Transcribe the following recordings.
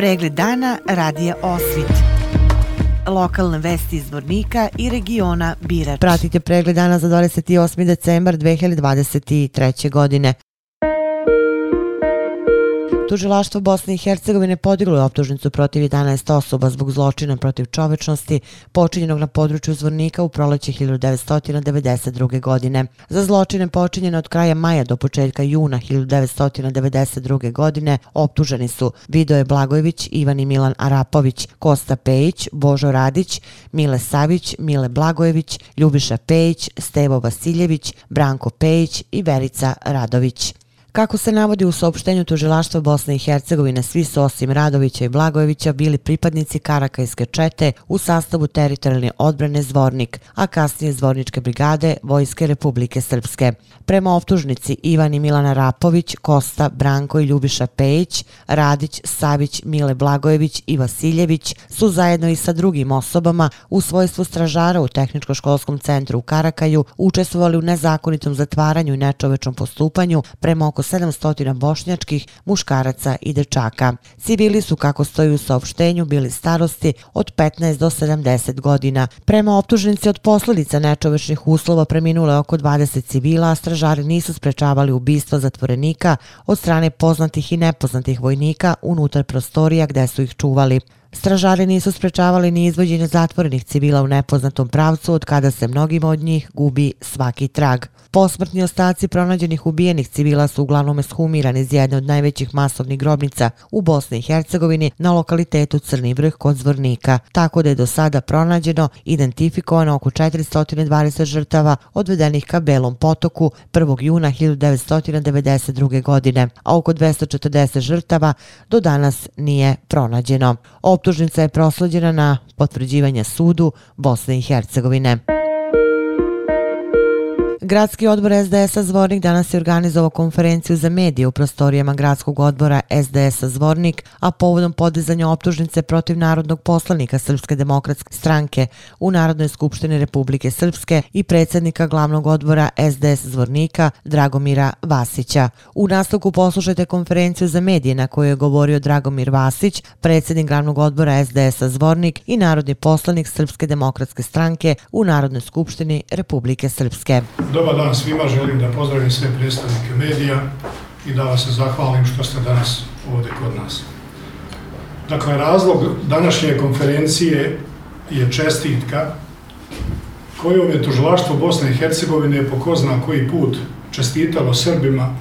Pregled dana radija Osvit. Lokalne vesti iz Vornika i regiona Birač. Pratite pregled dana za 28. decembar 2023. godine. Tužilaštvo Bosne i Hercegovine podiglo je optužnicu protiv 11 osoba zbog zločina protiv čovečnosti počinjenog na području Zvornika u proleće 1992. godine. Za zločine počinjene od kraja maja do početka juna 1992. godine optuženi su Vidoje Blagojević, Ivan i Milan Arapović, Kosta Pejić, Božo Radić, Mile Savić, Mile Blagojević, Ljubiša Pejić, Stevo Vasiljević, Branko Pejić i Verica Radović. Kako se navodi u saopštenju tužilaštva Bosne i Hercegovine, svi su osim Radovića i Blagojevića bili pripadnici Karakajske čete u sastavu teritorijalne odbrane Zvornik, a kasnije Zvorničke brigade Vojske Republike Srpske. Prema optužnici Ivan i Milana Rapović, Kosta, Branko i Ljubiša Pejić, Radić, Savić, Mile Blagojević i Vasiljević su zajedno i sa drugim osobama u svojstvu stražara u Tehničko-školskom centru u Karakaju učestvovali u nezakonitom zatvaranju i nečovečnom postupanju prema oko oko 700 bošnjačkih muškaraca i dečaka. Civili su, kako stoji u saopštenju, bili starosti od 15 do 70 godina. Prema optužnici od posljedica nečovečnih uslova preminule oko 20 civila, a stražari nisu sprečavali ubistva zatvorenika od strane poznatih i nepoznatih vojnika unutar prostorija gde su ih čuvali. Stražari nisu sprečavali ni izvođenje zatvorenih civila u nepoznatom pravcu od kada se mnogima od njih gubi svaki trag. Posmrtni ostaci pronađenih ubijenih civila su uglavnom eshumirani iz jedne od najvećih masovnih grobnica u Bosni i Hercegovini na lokalitetu Crni vrh kod Zvornika, tako da je do sada pronađeno identifikovano oko 420 žrtava odvedenih ka Belom potoku 1. juna 1992. godine, a oko 240 žrtava do danas nije pronađeno. Optužnica je prosleđena na potvrđivanje sudu Bosne i Hercegovine. Gradski odbor SDS-a Zvornik danas je organizovao konferenciju za medije u prostorijama Gradskog odbora SDS-a Zvornik, a povodom podizanja optužnice protiv narodnog poslanika Srpske demokratske stranke u Narodnoj skupštini Republike Srpske i predsjednika glavnog odbora SDS Zvornika Dragomira Vasića. U nastavku poslušajte konferenciju za medije na kojoj je govorio Dragomir Vasić, predsjednik glavnog odbora SDS-a Zvornik i narodni poslanik Srpske demokratske stranke u Narodnoj skupštini Republike Srpske. Dobar dan svima, želim da pozdravim sve predstavnike medija i da vas se zahvalim što ste danas ovdje kod nas. Dakle, razlog današnje konferencije je čestitka kojom je tužilaštvo Bosne i Hercegovine po ko zna koji put čestitalo Srbima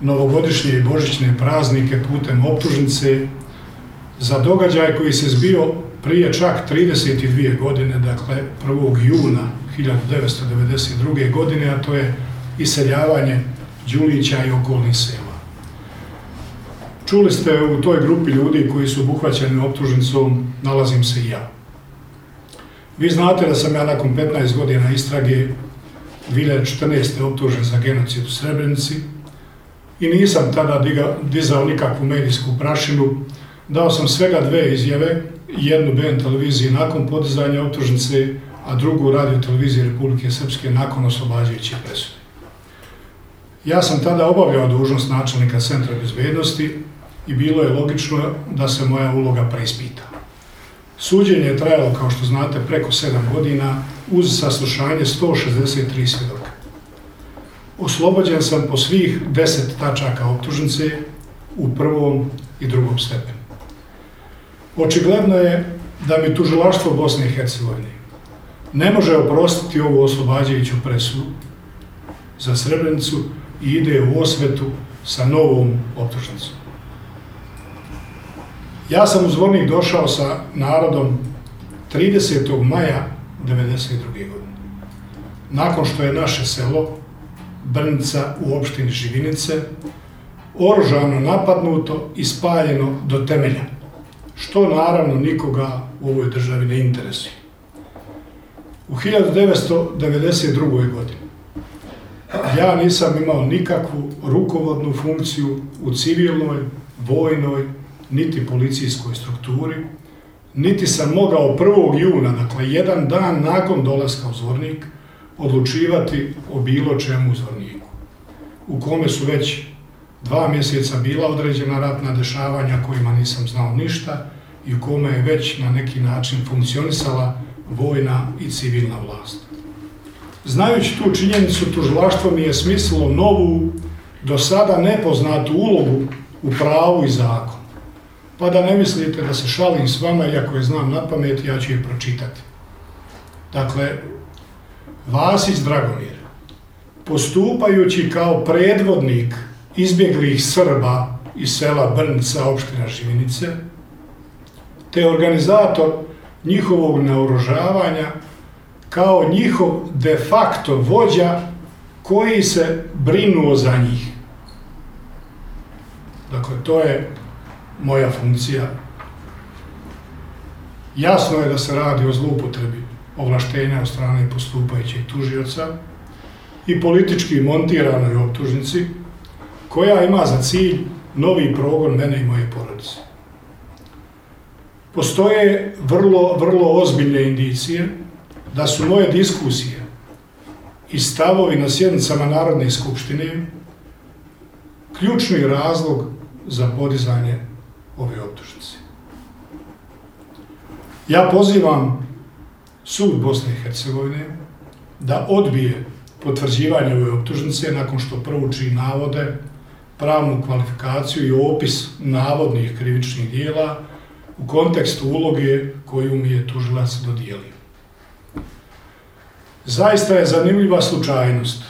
novogodišnje i božićne praznike putem optužnice za događaj koji se zbio prije čak 32 godine, dakle 1. juna 1992. godine, a to je iseljavanje Đulića i okolnih sela. Čuli ste u toj grupi ljudi koji su obuhvaćeni optužnicom, nalazim se i ja. Vi znate da sam ja nakon 15 godina istrage 2014. optužen za genocid u Srebrenici i nisam tada dizao nikakvu medijsku prašinu. Dao sam svega dve izjave, jednu BN televiziji nakon podizanja optužnice, a drugu radio televizije Republike Srpske nakon oslobađajuće presude. Ja sam tada obavljao dužnost načelnika Centra bezbednosti i bilo je logično da se moja uloga preispita. Suđenje je trajalo, kao što znate, preko 7 godina uz saslušanje 163 svjedoka. Oslobođen sam po svih 10 tačaka optužnice u prvom i drugom stepenu. Očigledno je da mi tužilaštvo Bosne i Hercegovine ne može oprostiti ovu oslobađajuću presudu za Srebrenicu i ide u osvetu sa novom optužnicom. Ja sam u Zvornik došao sa narodom 30. maja 1992. godine. Nakon što je naše selo, Brnica u opštini Živinice, oružano napadnuto i spaljeno do temelja, što naravno nikoga u ovoj državi ne interesuje. U 1992. godini ja nisam imao nikakvu rukovodnu funkciju u civilnoj, vojnoj, niti policijskoj strukturi, niti sam mogao 1. juna, dakle jedan dan nakon dolaska u Zvornik, odlučivati o bilo čemu u Zvorniku, u kome su već dva mjeseca bila određena ratna dešavanja kojima nisam znao ništa i u kome je već na neki način funkcionisala vojna i civilna vlast. Znajući tu činjenicu, tužilaštvo mi je smislilo novu, do sada nepoznatu ulogu u pravu i zakonu. Pa da ne mislite da se šalim s vama, iako je znam na pamet, ja ću je pročitati. Dakle, Vasić Dragomir, postupajući kao predvodnik izbjeglih Srba iz sela Brnca, opština Živinice, te organizator njihovog naoružavanja kao njihov de facto vođa koji se brinuo za njih. Dakle, to je moja funkcija. Jasno je da se radi o zlupotrebi ovlaštenja od strane postupajućeg tužioca i politički montiranoj optužnici, koja ima za cilj novi progon mene i moje porodice. Postoje vrlo, vrlo ozbiljne indicije da su moje diskusije i stavovi na sjednicama Narodne skupštine ključni razlog za podizanje ove optužnice. Ja pozivam sud Bosne i Hercegovine da odbije potvrđivanje ove optužnice nakon što prouči navode, pravnu kvalifikaciju i opis navodnih krivičnih dijela u kontekstu uloge koju mi je tužilac dodijelio. Zaista je zanimljiva slučajnost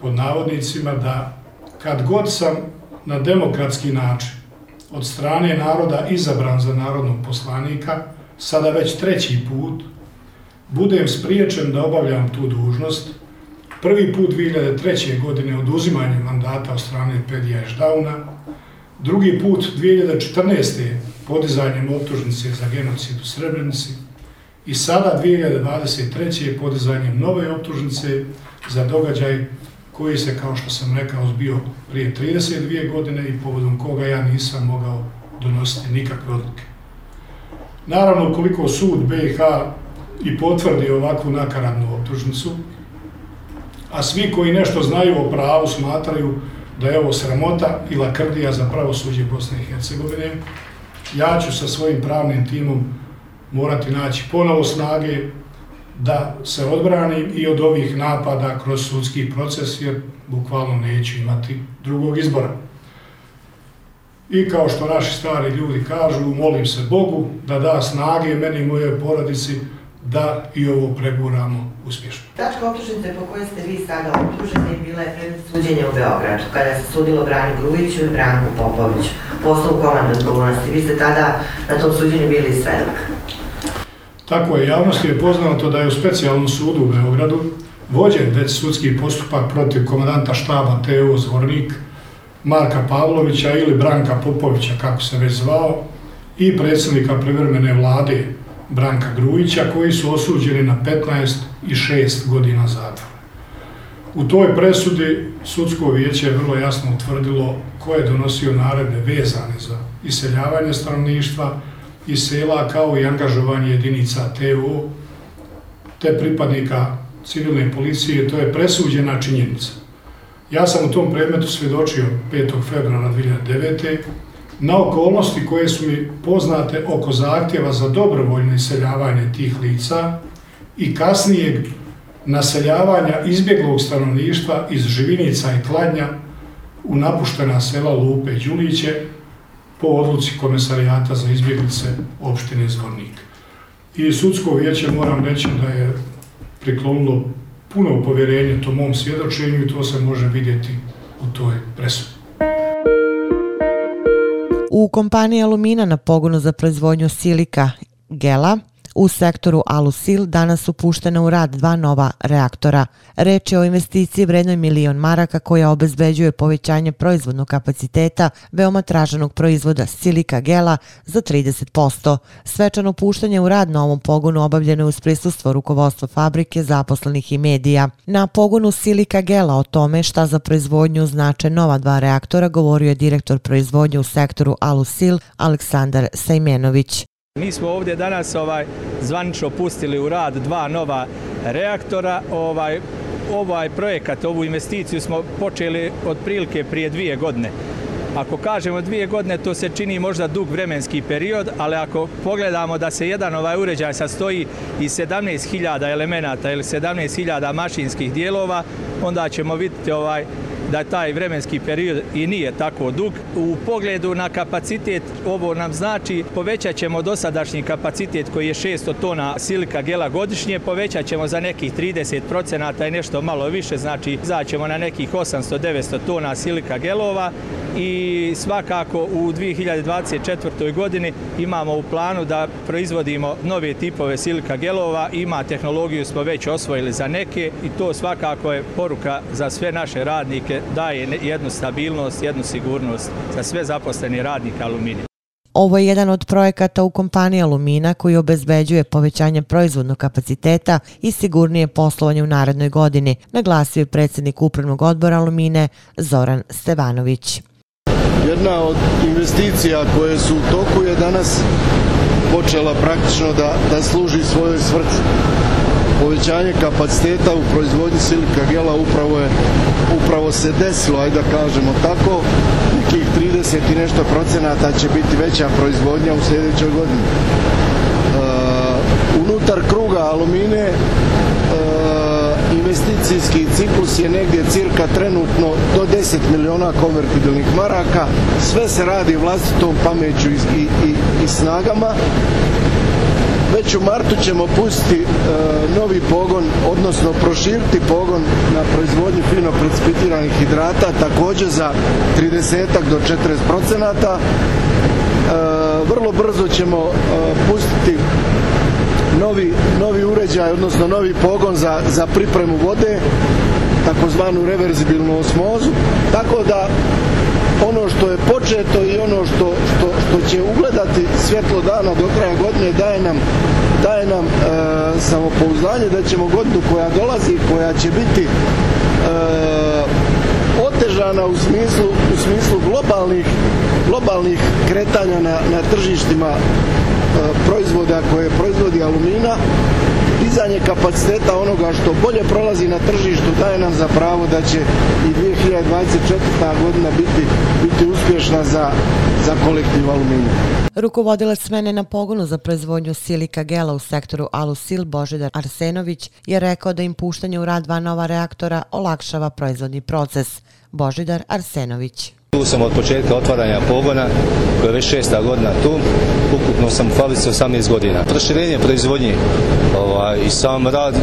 pod navodnicima da kad god sam na demokratski način od strane naroda izabran za narodnog poslanika, sada već treći put, budem spriječen da obavljam tu dužnost, prvi put 2003. godine oduzimanje mandata od strane Pedija Ešdauna, drugi put 2014. podizanjem optužnice za genocid u Srebrenici i sada 2023. podizanjem nove optužnice za događaj koji se, kao što sam rekao, zbio prije 32 godine i povodom koga ja nisam mogao donositi nikakve odluke. Naravno, koliko sud BiH i potvrdi ovakvu nakaradnu optužnicu, a svi koji nešto znaju o pravu smatraju da je ovo sramota i lakrdija za pravosuđe Bosne i Hercegovine, ja ću sa svojim pravnim timom morati naći ponovo snage da se odbranim i od ovih napada kroz sudski proces, jer bukvalno neću imati drugog izbora. I kao što naši stari ljudi kažu, molim se Bogu da da snage meni i moje porodici da i ovo preguramo uspješno. Tačka optužnice po kojoj ste vi sada optuženi bila je predmet suđenja u Beogradu, kada se sudilo Branju Grujiću i Branku Popoviću, poslu komandant odgovornosti. Vi ste tada na tom suđenju bili svedok. Tako je, javnosti je poznato da je u specijalnom sudu u Beogradu vođen već sudski postupak protiv komandanta štaba TU Zvornik Marka Pavlovića ili Branka Popovića, kako se već zvao, i predsjednika privremene vlade Branka Grujića, koji su osuđeni na 15 i 6 godina zatvora. U toj presudi sudsko vijeće je vrlo jasno utvrdilo ko je donosio naredbe vezane za iseljavanje stanovništva, i sela kao i angažovanje jedinica TU te pripadnika civilne policije, to je presuđena činjenica. Ja sam u tom predmetu svjedočio 5. februara 2009 na okolnosti koje su mi poznate oko zahtjeva za dobrovoljno iseljavanje tih lica i kasnijeg naseljavanja izbjeglog stanovništva iz Živinica i Kladnja u napuštena sela Lupe i Đuliće, po odluci komisarijata za izbjeglice opštine Zvornik. I sudsko vijeće moram reći da je priklonilo puno povjerenje to mom svjedočenju i to se može vidjeti u toj presudi. U kompaniji Alumina na pogonu za proizvodnju silika Gela U sektoru Alusil danas su puštene u rad dva nova reaktora. Reč je o investiciji vrednoj milion maraka koja obezbeđuje povećanje proizvodnog kapaciteta veoma traženog proizvoda silika gela za 30%. Svečano puštanje u rad na ovom pogonu obavljeno je uz prisustvo rukovodstva fabrike, zaposlenih i medija. Na pogonu silika gela o tome šta za proizvodnju znače nova dva reaktora govorio je direktor proizvodnje u sektoru Alusil Aleksandar Sajmenović. Mi smo ovdje danas ovaj zvanično pustili u rad dva nova reaktora. Ovaj ovaj projekat, ovu investiciju smo počeli otprilike prije dvije godine. Ako kažemo dvije godine, to se čini možda dug vremenski period, ali ako pogledamo da se jedan ovaj uređaj sastoji iz 17.000 elemenata ili 17.000 mašinskih dijelova, onda ćemo vidjeti ovaj da taj vremenski period i nije tako dug. U pogledu na kapacitet, ovo nam znači povećat ćemo dosadašnji kapacitet koji je 600 tona silika gela godišnje, povećat ćemo za nekih 30 procenata i nešto malo više, znači zaćemo na nekih 800-900 tona silika gelova i svakako u 2024. godini imamo u planu da proizvodimo nove tipove silika gelova, ima tehnologiju smo već osvojili za neke i to svakako je poruka za sve naše radnike, daje jednu stabilnost, jednu sigurnost za sve zaposleni radnike aluminija. Ovo je jedan od projekata u kompaniji Alumina koji obezbeđuje povećanje proizvodnog kapaciteta i sigurnije poslovanje u narednoj godini, naglasio je predsjednik Upravnog odbora Alumine Zoran Stevanović. Jedna od investicija koje su u toku je danas počela praktično da, da služi svojoj svrci. Povećanje kapaciteta u proizvodnji silika gela upravo je upravo se desilo, ajde da kažemo tako, nekih 30 i nešto procenata će biti veća proizvodnja u sljedećoj godini. Uh, unutar kruga alumine investicijski ciklus je negdje cirka trenutno do 10 miliona konvertibilnih maraka. Sve se radi vlastitom pameću i, i, i snagama. Već u martu ćemo pustiti e, novi pogon, odnosno proširiti pogon na proizvodnju fino precipitiranih hidrata, također za 30 do 40 procenata. E, vrlo brzo ćemo e, pustiti novi, novi uređaj, odnosno novi pogon za, za pripremu vode, takozvanu reverzibilnu osmozu, tako da ono što je početo i ono što, što, što će ugledati svjetlo dana do kraja godine daje nam, daje nam e, samopouzdanje da ćemo godinu koja dolazi, koja će biti e, otežana u smislu, u smislu globalnih, globalnih kretanja na, na tržištima e, proizvoda koje proizvodi alumina, dizanje kapaciteta onoga što bolje prolazi na tržištu daje nam za pravo da će i 2024. godina biti, biti uspješna za, za kolektiv aluminija. Rukovodilac smene na pogonu za proizvodnju silika gela u sektoru Alusil Božidar Arsenović je rekao da im puštanje u rad dva nova reaktora olakšava proizvodni proces. Božidar Arsenović. Tu sam od početka otvaranja pogona, koja je već šesta godina tu, ukupno sam u fabrici 18 godina. Proširenje proizvodnje ovaj, i sam rad e,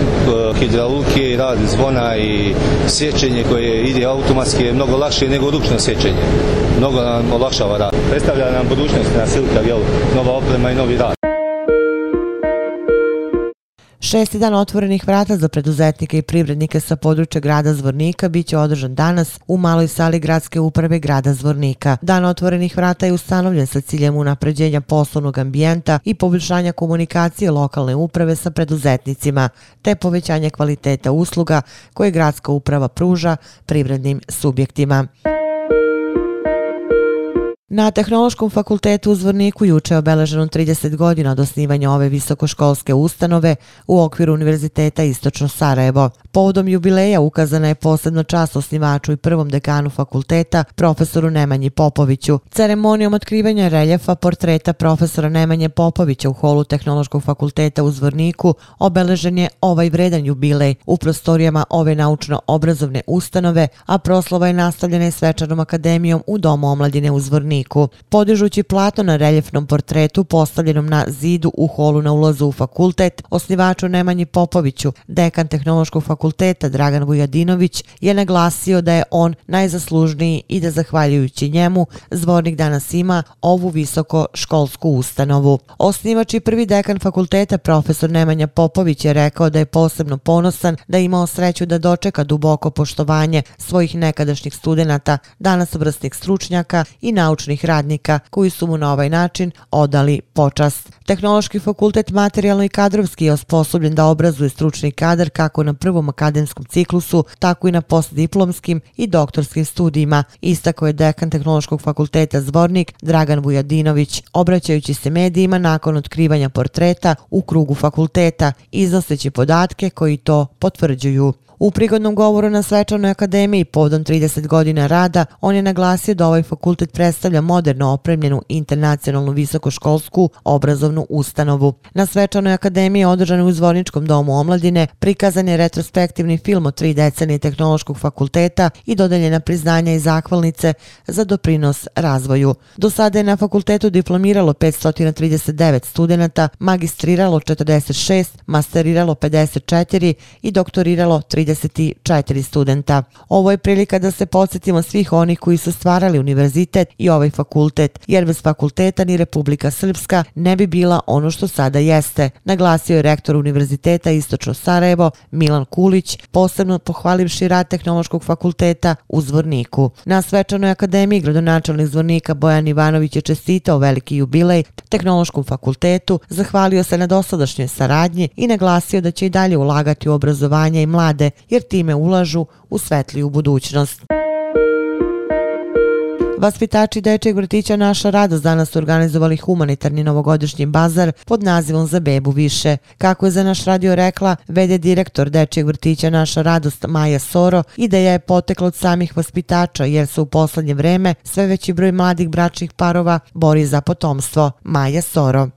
hidraulke i rad zvona i sjećenje koje ide automatski je mnogo lakše nego ručno sjećenje. Mnogo nam olakšava rad. Predstavlja nam budućnost na silka, jel, nova oprema i novi rad. Šesti dan otvorenih vrata za preduzetnike i privrednike sa područja grada Zvornika biće održan danas u maloj sali gradske uprave grada Zvornika. Dan otvorenih vrata je ustanovljen sa ciljem unapređenja poslovnog ambijenta i poboljšanja komunikacije lokalne uprave sa preduzetnicima, te povećanje kvaliteta usluga koje gradska uprava pruža privrednim subjektima. Na Tehnološkom fakultetu u Zvorniku juče je obeleženo 30 godina od osnivanja ove visokoškolske ustanove u okviru Univerziteta Istočno Sarajevo. Povodom jubileja ukazana je posebno čast osnivaču i prvom dekanu fakulteta, profesoru Nemanji Popoviću. Ceremonijom otkrivanja reljefa portreta profesora Nemanje Popovića u holu Tehnološkog fakulteta u Zvorniku obeležen je ovaj vredan jubilej u prostorijama ove naučno-obrazovne ustanove, a proslova je nastavljena i svečanom akademijom u Domu omladine u Zvorniku Zvorniku. Podižući plato na reljefnom portretu postavljenom na zidu u holu na ulazu u fakultet, osnivaču Nemanji Popoviću, dekan Tehnološkog fakulteta fakulteta Dragan Vujadinović je naglasio da je on najzaslužniji i da zahvaljujući njemu Zvornik danas ima ovu visoko školsku ustanovu. Osnivač i prvi dekan fakulteta profesor Nemanja Popović je rekao da je posebno ponosan da je imao sreću da dočeka duboko poštovanje svojih nekadašnjih studenta, danas obrstnih stručnjaka i naučnih radnika koji su mu na ovaj način odali počast. Tehnološki fakultet materijalno i kadrovski je osposobljen da obrazuje stručni kadar kako na prvom akademskom ciklusu, tako i na postdiplomskim i doktorskim studijima. Istako je dekan Tehnološkog fakulteta Zvornik Dragan Vujadinović, obraćajući se medijima nakon otkrivanja portreta u krugu fakulteta, iznoseći podatke koji to potvrđuju. U prigodnom govoru na Svečanoj akademiji povodom 30 godina rada, on je naglasio da ovaj fakultet predstavlja moderno opremljenu internacionalnu visokoškolsku obrazovnu ustanovu. Na Svečanoj akademiji održanoj u Zvorničkom domu omladine prikazan je retrospektivni film o tri decenije tehnološkog fakulteta i dodeljena priznanja i zahvalnice za doprinos razvoju. Do sada je na fakultetu diplomiralo 539 studenta, magistriralo 46, masteriralo 54 i doktoriralo 34 studenta. Ovo je prilika da se podsjetimo svih onih koji su stvarali univerzitet i ovaj fakultet, jer bez fakulteta ni Republika Srpska ne bi bila ono što sada jeste, naglasio je rektor Univerziteta Istočno Sarajevo Milan Kulić, posebno pohvalivši rad Tehnološkog fakulteta u Zvorniku. Na svečanoj akademiji gradonačelnik Zvornika Bojan Ivanović je čestitao veliki jubilej Tehnološkom fakultetu, zahvalio se na dosadašnjoj saradnji i naglasio da će i dalje ulagati u obrazovanje i mlade, jer time ulažu u svetliju budućnost. Vaspitači dečeg vrtića Naša radost danas su organizovali humanitarni novogodišnji bazar pod nazivom Za bebu više. Kako je za naš radio rekla, vede direktor dečeg vrtića Naša radost Maja Soro, ideja je potekla od samih vaspitača jer se u poslednje vreme sve veći broj mladih bračnih parova bori za potomstvo. Maja Soro.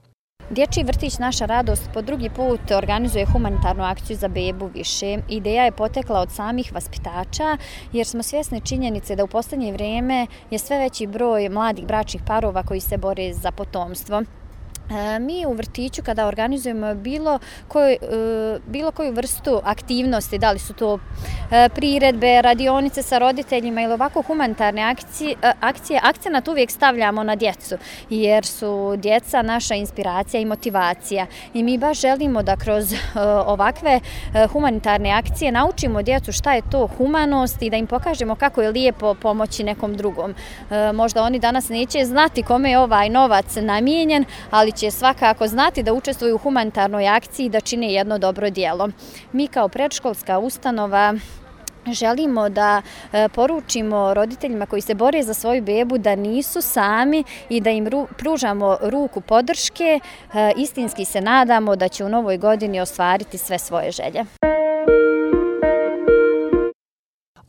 Dječji vrtić Naša radost po drugi put organizuje humanitarnu akciju za bebu više. Ideja je potekla od samih vaspitača jer smo svjesni činjenice da u posljednje vrijeme je sve veći broj mladih bračnih parova koji se bore za potomstvo. E, mi u vrtiću kada organizujemo bilo koju, e, bilo koju vrstu aktivnosti, da li su to e, priredbe, radionice sa roditeljima ili ovako humanitarne akcije, akcije, akcenat uvijek stavljamo na djecu, jer su djeca naša inspiracija i motivacija. I mi baš želimo da kroz ovakve humanitarne akcije naučimo djecu šta je to humanost i da im pokažemo kako je lijepo pomoći nekom drugom. Možda oni danas neće znati kome je ovaj novac namijenjen, ali će svakako znati da učestvuju u humanitarnoj akciji i da čine jedno dobro dijelo. Mi kao predškolska ustanova želimo da e, poručimo roditeljima koji se bore za svoju bebu da nisu sami i da im pružamo ruku podrške. E, istinski se nadamo da će u novoj godini ostvariti sve svoje želje.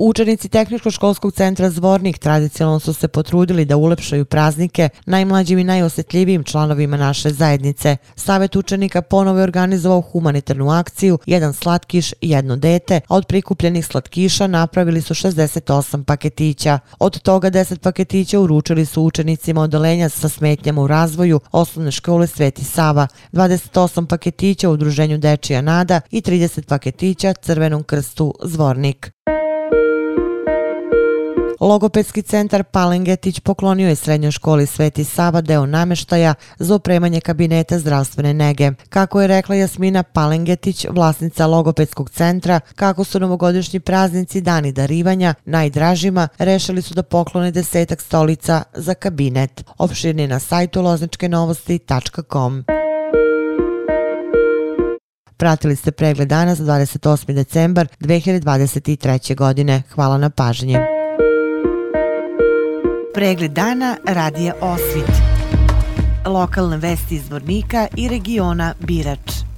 Učenici Tehničko-školskog centra Zvornik tradicionalno su se potrudili da ulepšaju praznike najmlađim i najosjetljivijim članovima naše zajednice. Savet učenika ponovo je organizovao humanitarnu akciju Jedan slatkiš, jedno dete, a od prikupljenih slatkiša napravili su 68 paketića. Od toga 10 paketića uručili su učenicima odelenja sa smetnjama u razvoju osnovne škole Sveti Sava, 28 paketića u udruženju Dečija Nada i 30 paketića Crvenom krstu Zvornik. Logopedski centar Palengetić poklonio je srednjoj školi Sveti Sava deo nameštaja za opremanje kabineta zdravstvene nege. Kako je rekla Jasmina Palengetić, vlasnica logopedskog centra, kako su novogodišnji praznici dani darivanja najdražima, rešili su da poklone desetak stolica za kabinet. Opširni na sajtu lozničkenovosti.com. Pratili ste pregled dana za 28. decembar 2023. godine. Hvala na pažnje. Pregled dana radija Osvit. Lokalne vesti iz Vornika i regiona Birač.